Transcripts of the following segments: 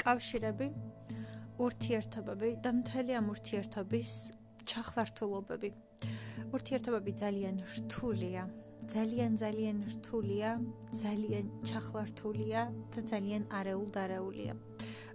კავშირები, ურთიერთობები და მთელი ამ ურთიერთობის ჩახლართულობები. ურთიერთობები ძალიან რთულია. ძალიან ძალიან რთულია, ძალიან ჩახლართულია და ძალიან არეულ-დარეულია.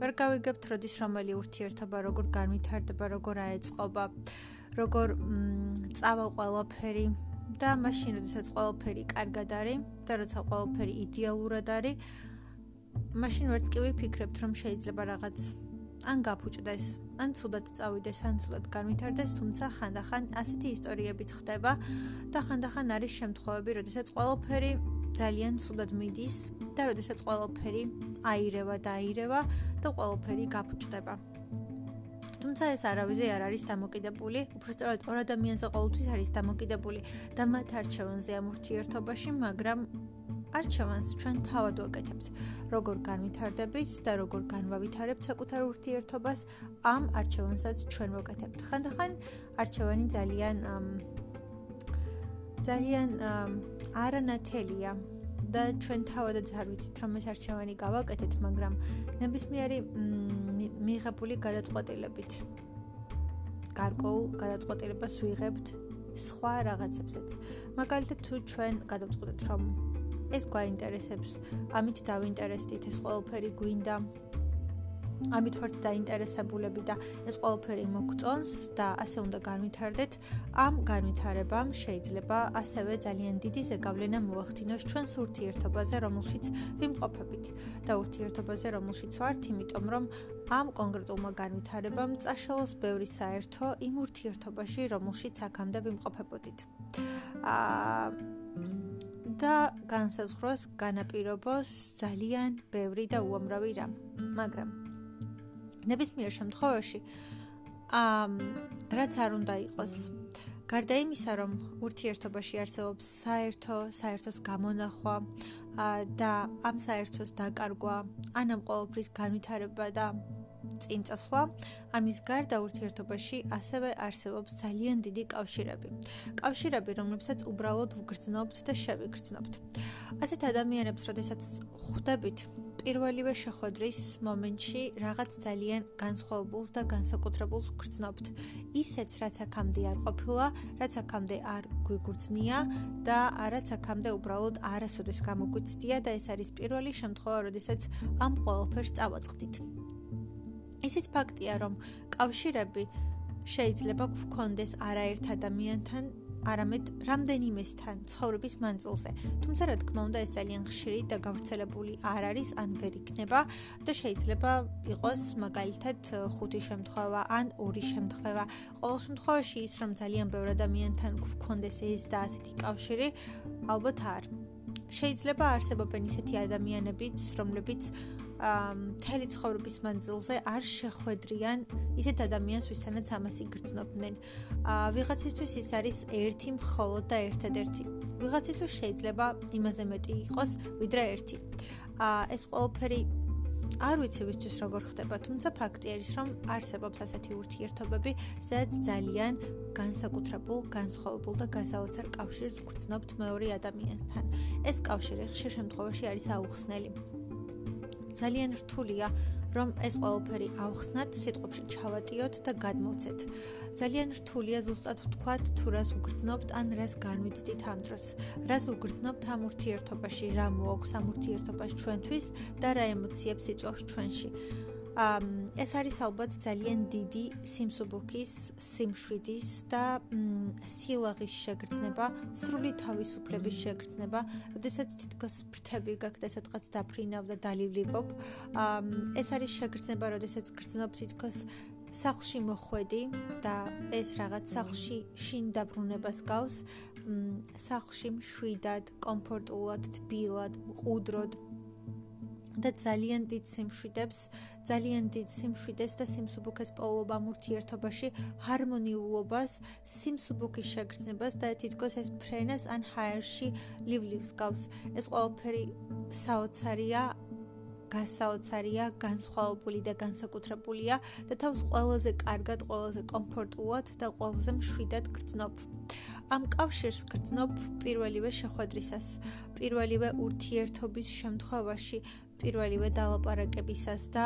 ვერ გავიგებთ, როდის რომელი ურთიერთობა როგორ განვითარდება, როგორ აეწყობა, როგორ წავა ყველაფერი და მაშინ, როდესაც ყველაფერი კარგად არის და როცა ყველაფერი იდეალურად არის, მაშინ ვერც კი ვიფიქრებთ, რომ შეიძლება რაღაც ან გაფუჭდეს, ან ცუდად წავიდეს, ან ცუდად განვითარდეს, თუმცა ხანდახან ასეთი ისტორიებიც ხდება და ხანდახან არის შემთხვევები, როდესაც ყველაფერი ძალიან ცუდად მიდის და როდესაც ყველაფერი აირევა და აირევა და ყველაფერი გაფუჭდება. თუმცა ეს არავიზე არ არის დამოკიდებული, უბრალოდ ორ ადამიანზე ყოველთვის არის დამოკიდებული და მათ არჩევანზე ამ ურთიერთობაში, მაგრამ არჩევანს ჩვენ თავად ვაკეთებთ. როგორ განვითარდებით და როგორ განვავითარებთ საკუთარ ურთიერთობას, ამ არჩევანსაც ჩვენ ვაკეთებთ. ხანდახან არჩევანი ძალიან ძალიან არანათელია და ჩვენ თავადაც არ ვიცით რომ ეს არჩევანი გავაკეთეთ, მაგრამ ნებისმიერი მიღებული გადაწყვეტილებით გარკვეულ გადაწყვეტილებას ვიღებთ სხვა რაღაცებსაც. მაგალითად თუ ჩვენ გადავწყვეტეთ რომ ეს გვაინტერესებს. ამით დავინტერესდით, ეს ყველაფერი გვინდა. ამით ვართ დაინტერესებულები და ეს ყველაფერი მოგწონს და ასე უნდა განვითარდეთ. ამ განვითარებამ შეიძლება ასევე ძალიან დიდი ზეგავლენა მოახდინოს ჩვენს ურთიერთობაზე, რომელშიც ვიმყოფებით და ურთიერთობაზე, რომელშიც ვართ, იმიტომ რომ ამ კონკრეტულმა განვითარებამ წაშალოს ბევრი საერთო იმ ურთიერთობაში, რომელშიც აქამდე ვიმყოფებოდით. აა და განსაზღვროს განაპირობოს ძალიან ბევრი და უამრავი რამ. მაგრამ ნებისმიერ შემთხვევაში ამ რაც არ უნდა იყოს გარდა იმისა, რომ ურთიერთობაში არსებობს საერთო, საერთოს გამონახვა და ამ საერთოს დაკარგვა, ან ამ ყოველფრის განვითარება და წინ წასვლა, ამის გარდა ურთიერთობაში ასევე არსებობს ძალიან დიდი კავშირები. კავშირები, რომლებსაც უბრალოდ ვგრძნობთ და შევიგრძნობთ. ასეთ ადამიანებს, როდესაც ხვდებით პირველივე შეხვედრის მომენტში რაღაც ძალიან განსხვავებულს და განსაკუთრებულს ვგრძნობთ. ისეც, რაც აქამდე არ ყოფილა, რაც აქამდე არ გვიგრძნია და რაც აქამდე უბრალოდ არასოდეს გამოგვიცდია და ეს არის პირველი შემთხვევა, როდესაც ამ ყოველფერს წავაწყდით. ისიც ფაქტია, რომ კავშირები შეიძლება გქონდეს არაერთ ადამიანთან, არამედ რამდენიმესთან ცხოვრების მანძილზე. თუმცა რა თქმა უნდა, ეს ძალიან ხშირი და გავრცელებული არ არის, ან ვერ იქნება და შეიძლება იყოს მაგალითად ხუთი შემთხვევა, ან ორი შემთხვევა. ყოველ შემთხვევაში ის რომ ძალიან ბევრ ადამიანთან გქონდეს ეს და ასეთი კავშირი, ალბათ არ. შეიძლება არსებობენ ისეთი ადამიანებიც, რომლებიც მთელი ცხოვრების მანძილზე არ შეხვედრიან ისეთ ადამიანს, ვისთანაც ამას იგრძნობდნენ. ვიღაცისთვის ის არის ერთი მხოლოდ და ერთადერთი. ვიღაცისთვის შეიძლება იმაზე მეტი იყოს, ვიდრე ერთი. ეს ყველაფერი არ ვიცი ვისთვის როგორ ხდება, თუმცა ფაქტი არის, რომ არსებობს ასეთი ურთიერთობები, სადაც ძალიან განსაკუთრებულ, განსხვავებულ და გასაოცარ კავშირს ვგრძნობთ მეორე ადამიანთან. ეს კავშირი ხშირ შემთხვევაში არის აუხსნელი. ძალიან რთულია რომ ეს ყველაფერი ავხსნათ, სიტყვებში ჩავატიოთ და გადმოვცეთ. ძალიან რთულია ზუსტად ვთქვათ თუ რას უგრძნობთ ან რას განვიცდით ამ დროს. რას უგრძნობთ ამ ურთიერთობაში, რა მოაქვს ამ ურთიერთობაში ჩვენთვის და რა ემოციებს იწვევს ჩვენში. ეს არის ალბათ ძალიან დიდი სიმსუბუქის, სიმშვიდის და სილაღის შეგრძნება, სრული თავისუფლების შეგრძნება, როდესაც თითქოს ფრთები გაქვს და სადღაც დაფრინავ და დალივლივობ. ეს არის შეგრძნება, როდესაც გრძნობ თითქოს სახლში მოხვედი და ეს რაღაც სახლში შინ დაბრუნებას გავს. სახლში მშვიდად, კომფორტულად, თბილად, მყუდროდ და ძალიან დიდ სიმშვიდებს, ძალიან დიდ სიმშვიდეს და სიმსუბუქეს პოულობა მურთიერთობაში, ჰარმონიულობას, სიმსუბუქის შეგრძნებას და თითქოს ეს ფრენას ან ჰაერში ლივლივს გავს. ეს ყველაფერი საოცარია გასაოცარია, განსხვავებული და განსაკუთრებულია და თავს ყველაზე კარგად, ყველაზე კომფორტულად და ყველაზე მშვიდად გრძნობ. ამ კავშირს გრძნობ პირველივე შეხვედრისას, პირველივე ურთიერთობის შემთხვევაში, პირველივე დალაპარაკებისას და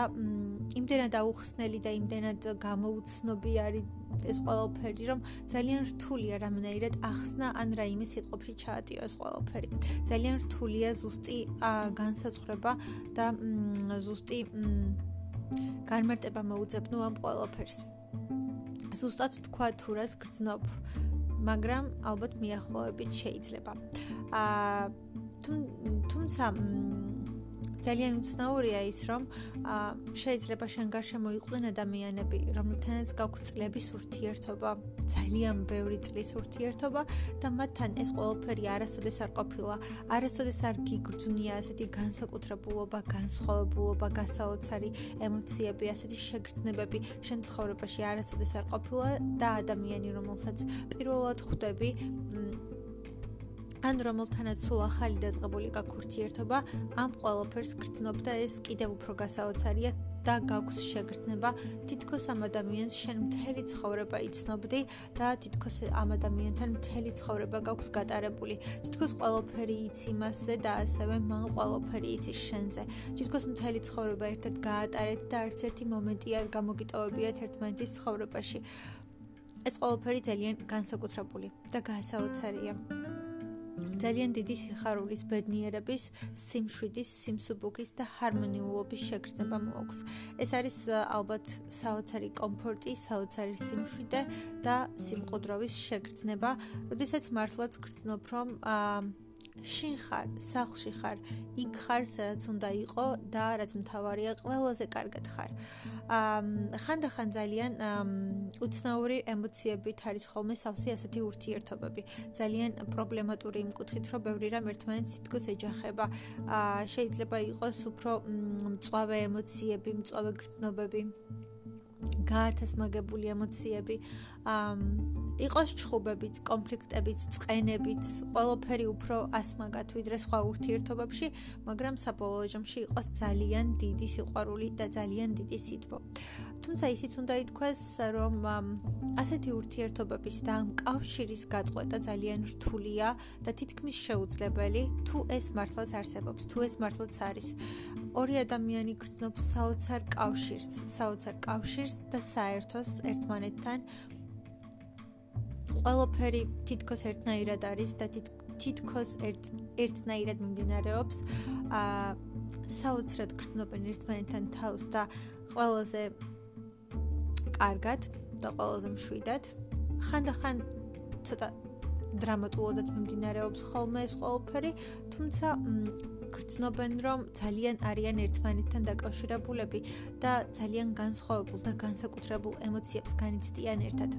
იმდენად აუხსნელი და იმდენად გამოუცნობი არის ეს ყველაფერი, რომ ძალიან რთულია რამნაირად ახსნა ან რაიმე სიტყვებში ჩაატიო ეს ყველაფერი. ძალიან რთულია ზუსტი განსაზღვრება და ზუსტი განმარტება მოუძებნო ამ ყველაფერს. ზუსტად თქვა თუ რას გრძნობ, მაგრამ ალბათ მიახლოებით შეიძლება. აა თუმცა ძალიან უცნაურია ის, რომ შეიძლება შენ გარშემო იყვნენ ადამიანები, რომელთანაც გაქვს წლების ურთიერთობა, ძალიან ბევრი წლის ურთიერთობა და მათთან ეს ყველაფერი არასოდეს არ ყოფილა, არასოდეს არ გიგრძნია ასეთი განსაკუთრებულობა, განსხვავებულობა, გასაოცარი ემოციები, ასეთი შეგრძნებები შენ ცხოვრებაში არასოდეს არ ყოფილა და ადამიანი, რომელსაც პირველად ხვდები, ან რომელთანაც სულ ახალი დაწყებული გაქურთიერთობა, ამ ყველაფერს გრძნობ და ეს კიდევ უფრო გასაოცარია და გაქვს შეგრძნება. თითქოს ამ ადამიანს შენ მთელი ცხოვრება იცნობდი და თითქოს ამ ადამიანთან მთელი ცხოვრება გაქვს გატარებული. თითქოს ყველაფერი იცი მასზე და ასევე მან ყველაფერი იცი შენზე. თითქოს მთელი ცხოვრება ერთად გაატარეთ და არც ერთი მომენტი არ გამოგიტოვებიათ ერთმანეთის ცხოვრებაში. ეს ყველაფერი ძალიან განსაკუთრებული და გასაოცარია ძალიან დიდი სიხარულის, ბედნიერების, სიმშვიდის, სიმსუბუქის და ჰარმონიულობის შეგრძნება მოაქვს. ეს არის ალბათ საოცარი კომფორტი, საოცარი სიმშვიდე და სიმყუდროვის შეგრძნება, როდესაც მართლაც გრძნობ, რომ აა შინ ხარ, სახლში ხარ, იქ ხარ, სადაც უნდა იყო და რაც მთავარია, ყველაზე კარგად ხარ. აა ხანდახან ძალიან უცნაური ემოციებით არის ხოლმე სავსე ასეთი ურთიერთობები. ძალიან პრობლემატური იმ კუთხით, რომ ბევრი რამ ერთმანეთს თითქოს ეჯახება. აა შეიძლება იყოს უფრო მწვავე ემოციები, მწვავე გრძნობები. გაათასმაგებული ემოციები, აა იყოს ჩხუბებით, კონფლიქტებით, წყენებით, ყველაფერი უფრო ასმაგათ ვიდრე სხვა ურთიერთობებში, მაგრამ საბოლოო ჯამში იყოს ძალიან დიდი სიყვარული და ძალიან დიდი სითბო. თუმცა ისიც უნდა ითქვას, რომ ასეთი ურთიერთობების და ამ კავშირის გაწყვეტა ძალიან რთულია და თითქმის შეუძლებელი, თუ ეს მართლაც არსებობს, თუ ეს მართლაც არის. ორი ადამიანი გრძნობს საოცარ კავშირს, საოცარ კავშირს და საერთოს ერთმანეთთან ყველაფერი თითქოს ერთნაირად არის და თითქოს ერთ ერთნაირად მიმდინარეობს. აა საოცრად გრძნობენ ერთმანეთთან თავს და ყველაზე კარგად და ყველაზე მშვიდად. ხანდახან ცოტა დრამატულოდაც მიმდინარეობს ხოლმე ეს ყველაფერი, თუმცა გრძნობენ რომ ძალიან არიან ერთმანეთთან დაკავშირებულები და ძალიან განსხვავებულ და განსაკუთრებულ ემოციებს განიცდიან ერთად.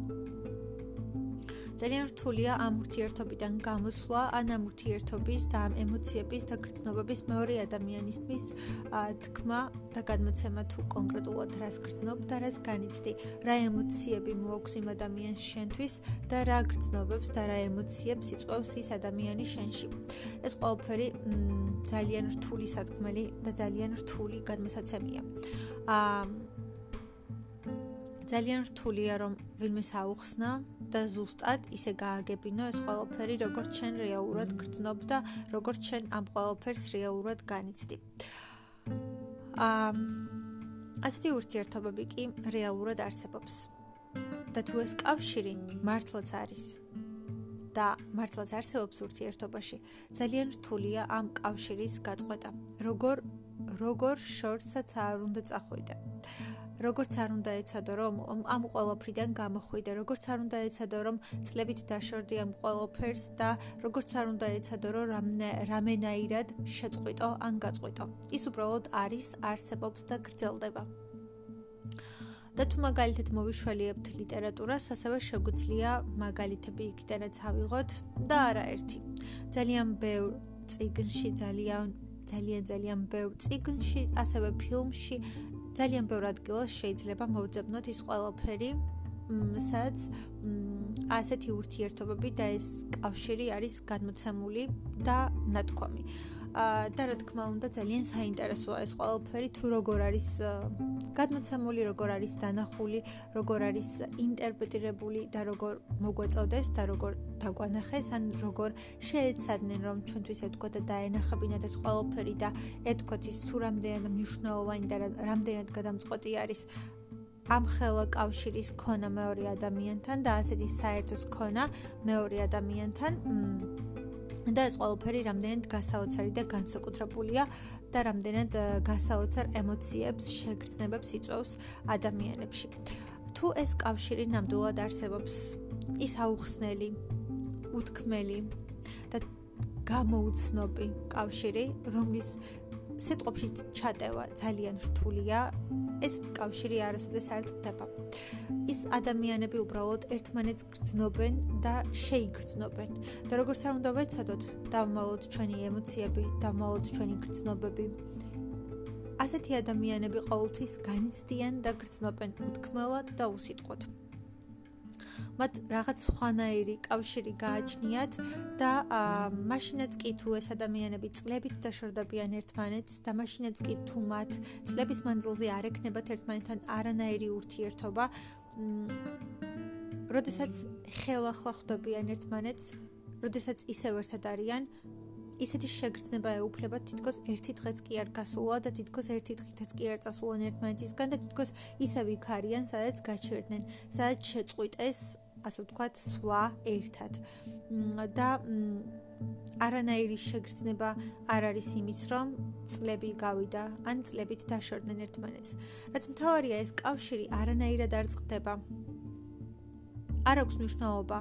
ძალიან რთულია ამ ურთიერთობიდან გამოსვლა, ან ამ ურთიერთობის და ამ ემოციების და გრძნობების მეორე ადამიანისთვის თქმა და გადმოცემა თუ კონკრეტულად რას გრძნობ და რას განიცდი, რა ემოციები მოაქვს იმ ადამიანს შენთვის და რა გრძნობებს და რა ემოციებს იწვევს ის ადამიანი შენში. ეს ყველაფერი ძალიან რთული სათქმელი და ძალიან რთული გადმოსაცემია. აა ძალიან რთულია რომ ვინმე საუხსნა და ზუსტად ისე გააგებინო ეს ყველაფერი როგორც ჩვენ რეალურად გრძნობ და როგორც ჩვენ ამ ყველაფერს რეალურად განიცდი. აა ასეთი ურთიერთობები კი რეალურად არსებობს. და თუ ეს კავშირი მართლაც არის და მართლაც არსებობს ურთიერთობაში, ძალიან რთულია ამ კავშირის გაწყვეტა. როგორ როგორ შორსაც არ უნდა წახვიდე. როგორც არ უნდა ეცადო რომ ამ ყველაფრიდან გამოხვიდე, როგორც არ უნდა ეცადო რომ წლებით დაშორდი ამ ყველაფერს და როგორც არ უნდა ეცადო რომ რამენაირად შეწყვიტო ან გაწყვიტო. ის უბრალოდ არის, არსებობს და გრძელდება. და თუ მაგალითად მოვიშველიებთ ლიტერატურას, ასევე შეგვიძლია მაგალითები იქიდანაც ავიღოთ და არა ერთი. ძალიან ბევრ ციგნში, ძალიან ძალიან ძალიან ბევრ ციგნში, ასევე ფილმში ძალიან ბევრ ადგილას შეიძლება მოვძებნოთ ის ყველაფერი, სადაც ასეთი ურთიერთობები და ეს კავშირი არის გადმოცემული და ნათქვამი. და რა თქმა უნდა ძალიან საინტერესოა ეს ყველაფერი თუ როგორ არის გადმოცემული, როგორ არის დანახული, როგორ არის ინტერპრეტირებული და როგორ მოგვეწოდეს და როგორ დაგვანახეს ან როგორ შეეცადნენ რომ ჩვენთვის ეთქვა და დაენახებინათ ეს ყველაფერი და ეთქვათ ის თუ რამდენად მნიშვნელოვანი და რამდენად გადამწყვეტი არის ამ ხელა კავშირის ქონა მეორე ადამიანთან და ასეთი საერთოს ქონა მეორე ადამიანთან და ეს ყველაფერი რამდენად გასაოცარი და განსაკუთრებულია და რამდენად გასაოცარ ემოციებს, შეგრძნებებს იწვევს ადამიანებში. თუ ეს კავშირი ნამდვილად არსებობს, ის აუხსნელი, უთქმელი და გამოუცნობი კავშირი, რომლის სიტყვებში ჩატევა ძალიან რთულია, ესეთი კავშირი არასოდეს არ წყდება. ის ადამიანები უბრალოდ ერთმანეთს გრძნობენ და შეიგრძნობენ. და როგორც არ უნდა ვეცადოთ, დავმალოთ ჩვენი ემოციები, დავმალოთ ჩვენი გრძნობები. ასეთი ადამიანები ყოველთვის განიცდიან და გრძნობენ უთქმელად და უსიტყვოდ. მათ რაღაც სხვანაირი კავშირი გააჩნიათ და მაშინაც კი თუ ეს ადამიანები წლებით დაშორდებიან ერთმანეთს და მაშინაც კი თუ მათ წლების მანძილზე არ ექნებათ ერთმანეთთან არანაირი ურთიერთობა როდესაც ხელახლა ხვდებიან ერთმანეთს, როდესაც ისევ ერთად არიან, ისეთი შეგრძნება ეუფლება თითქოს ერთი დღეც კი არ გასულა და თითქოს ერთი დღითაც კი არ წასულან ერთმანეთისგან და თითქოს ისევ იქ არიან, სადაც გაჩერდნენ, სადაც შეწყვიტეს ასე ვთქვათ, სვლა ერთად. და არანაირი შეგრძნება არ არის იმის, რომ წლები გავიდა, ან წლებით დაშორდნენ ერთმანეთს. რაც მთავარია, ეს კავშირი არანაირად არ წყდება. არ აქვს მნიშვნელობა,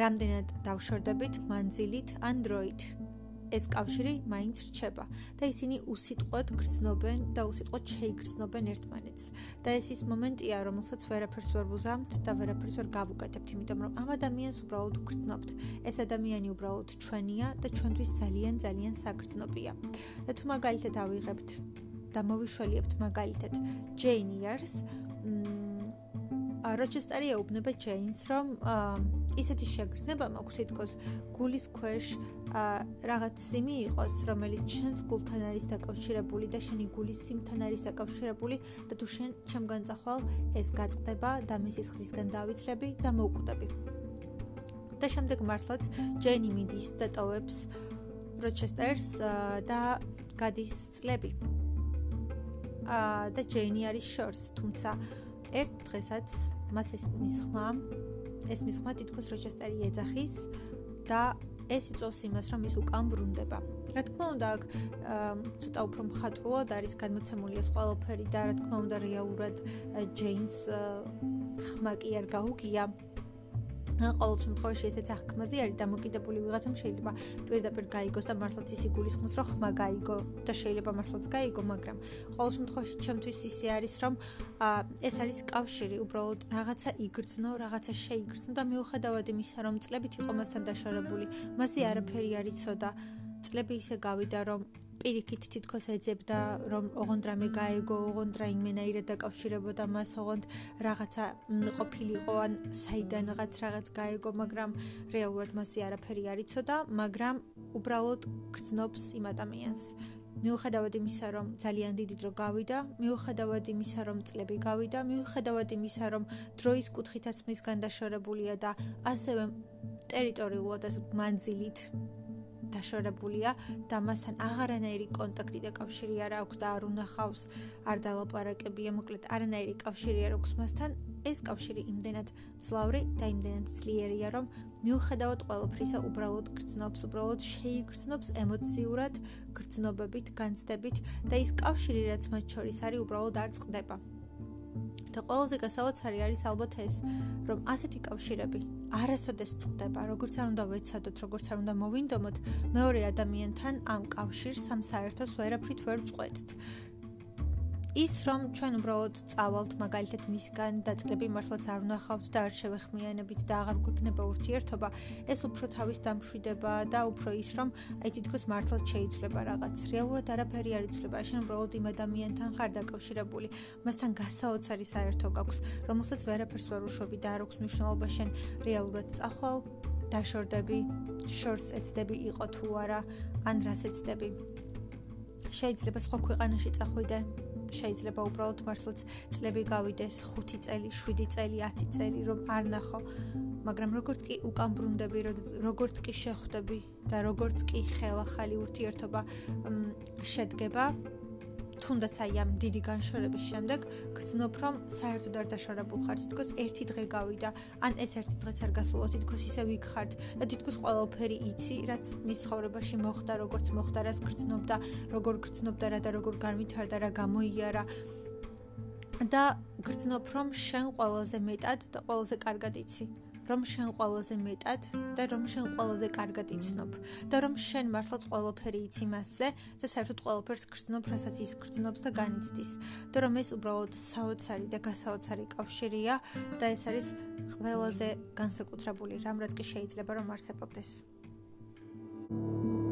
რამდენად დავშორდებით მანძილით ან დროით. ეს კავშირი მაინც რჩება და ისინი უსიტყვოდ გრძნობენ და უსიტყვოდ შეიგრძნობენ ერთმანეთს. და ეს ის მომენტია, რომელსაც ვერაფერს ვერ ვუზამთ და ვერაფერს ვერ გავუკეთებთ, იმიტომ რომ ამ ადამიანს უბრალოდ გრძნობთ. ეს ადამიანი უბრალოდ ჩვენია და ჩვენთვის ძალიან ძალიან საგრძნობია. და თუ მაგალითად ავიღებთ და მოვიშველიებთ მაგალითად ჯეინ იარს, როჩესტერი ეუბნება ჯეინს, რომ ისეთი შეგრძნება მაქვს თითქოს გულის ქვეშ რაღაც სიმი იყოს, რომელიც შენს გულთან არის დაკავშირებული და შენი გულის სიმთან არის დაკავშირებული და თუ შენ ჩემგან წახვალ, ეს გაწყდება და მის სისხლისგან დავიცრები და მოვკვდები. და შემდეგ მართლაც ჯენი მიდის და ტოვებს როჩესტერს და გადის წლები. აა და ჯენი არის შორს, თუმცა ერთ დღესაც მას ეს მისხმა ეს მისხმა თითქოს როჩესტერი ეძახის და ეს იწვევს იმას, რომ ის უკან ბრუნდება. რა თქმა უნდა, აქ ცოტა უფრო მხატვრულად არის გადმოცემული ეს ყველაფერი და რა თქმა უნდა, რეალურად ჯეინს ხმა კი არ გაუგია. ყოველ შემთხვევაში ესეც აღქმაზე არის დამოკიდებული ვიღაცამ შეიძლება პირდაპირ გაიგოს და მართლაც ისი გულისხმობს რომ ხმა გაიგო და შეიძლება მართლაც გაიგო მაგრამ ყოველ შემთხვევაში ჩემთვის ისე არის რომ ეს არის კავშირი უბრალოდ რაღაცა იგრძნო რაღაცა შეიგრძნო და მიუხედავად იმისა რომ წლებით იყო მასთან დაშორებული მასე არაფერი არ იცოდა. წლები ისე გავიდა რომ პირიქით თითქოს ეძებდა რომ ოღონდ რამე გაეგო, ოღონდ რა იმენაირად დაკავშირებოდა მას, ოღონდ რაღაცა ყოფილიყო ან საიდან რაღაც რაღაც გაეგო, მაგრამ რეალურად მასი არაფერი არ იცოდა, მაგრამ უბრალოდ გრძნობს იმ ადამიანს. მიუხედავად იმისა, რომ ძალიან დიდი დრო გავიდა, მიუხედავად იმისა, რომ წლები გავიდა, მიუხედავად იმისა, რომ დროის კუთხითაც მისგან დაშორებულია და ასევე ტერიტორიულად ასე მანძილით დაშორებულია და მასთან აღარანაირი კონტაქტი და კავშირი არ აქვს და არ უნახავს, არ დალაპარაკებია, მოკლედ არანაირი კავშირი არ აქვს მასთან. ეს კავშირი იმდენად მძლავრი და იმდენად ძლიერია, რომ მიუხედავად ყველაფრისა, უბრალოდ გრძნობს, უბრალოდ შეიგრძნობს ემოციურად, გრძნობებით, განცდებით და ის კავშირი, რაც მათ შორის არის, უბრალოდ არ წყდება. და ყველაზე გასაოცარი არის ალბათ ეს, რომ ასეთი კავშირები არასოდეს წყდება, როგორც არ უნდა ვეცადოთ, როგორც არ უნდა მოვინდომოთ მეორე ადამიანთან ამ კავშირს სამ საერთოს ვერაფრით ვერ წყვეტთ. ის რომ ჩვენ უბრალოდ წავალთ მაგალითად მისგან დაწყები მართლაც არ ვნახავთ და არ შევეხმიანებით და აღარ გვექნება ურთიერთობა ეს უფრო თავის დამშვიდება და უფრო ის რომ აი თითქოს მართლაც შეიცვლება რაღაც. რეალურად არაფერი არ იცვლება შენ უბრალოდ იმ ადამიანთან ხარ დაკავშირებული. მასთან გასაოცარი საერთო გაქვს რომელსაც ვერაფერს ვერ უშვები და არ აქვს მნიშვნელობა შენ რეალურად წახვალ დაშორდები, შორს ეცდები იყო თუ არა, ან რას ეცდები. შეიძლება სხვა ქვეყანაში წახვიდე, შეიძლება უბრალოდ მართლაც წლები გავიდეს 5 წელი, 7 წელი, 10 წელი, რომ არ ნახო. მაგრამ როგორც კი უკან ბრუნდები, როგორც კი შეხვდები და როგორც კი ხელახალი ურთიერთობა შედგება, თუნდაც აი ამ დიდი განშორების შემდეგ გრძნობ რომ საერთოდ არ დაშორებულ ხარ თითქოს ერთი დღე გავიდა. ან ეს ერთი დღეც არ გასულა თითქოს ისე ვიქხართ. და თითქოს ყველაფერი იცი რაც მის ხოვრებაში მოხდა როგორც მოხდა რას გრძნობდა როგორ გრძნობდა რა და როგორ განვითარდა რა გამოიარა. და გრძნობ რომ შენ ყველაზე მეტად და ყველაზე კარგად იცი რომ შენ ყველაზე მეტად და რომ შენ ყველაზე კარგად იცნობ და რომ შენ მართლაც ყველაფერი იცი მასზე და საერთოდ ყველაფერს გრძნობ, რასაც ის გრძნობს და განიცდის. და რომ ეს უბრალოდ საოცარი და გასაოცარი კავშირია და ეს არის ყველაზე განსაკუთრებული რამ, რაც კი შეიძლება რომ არსებობდეს. thank you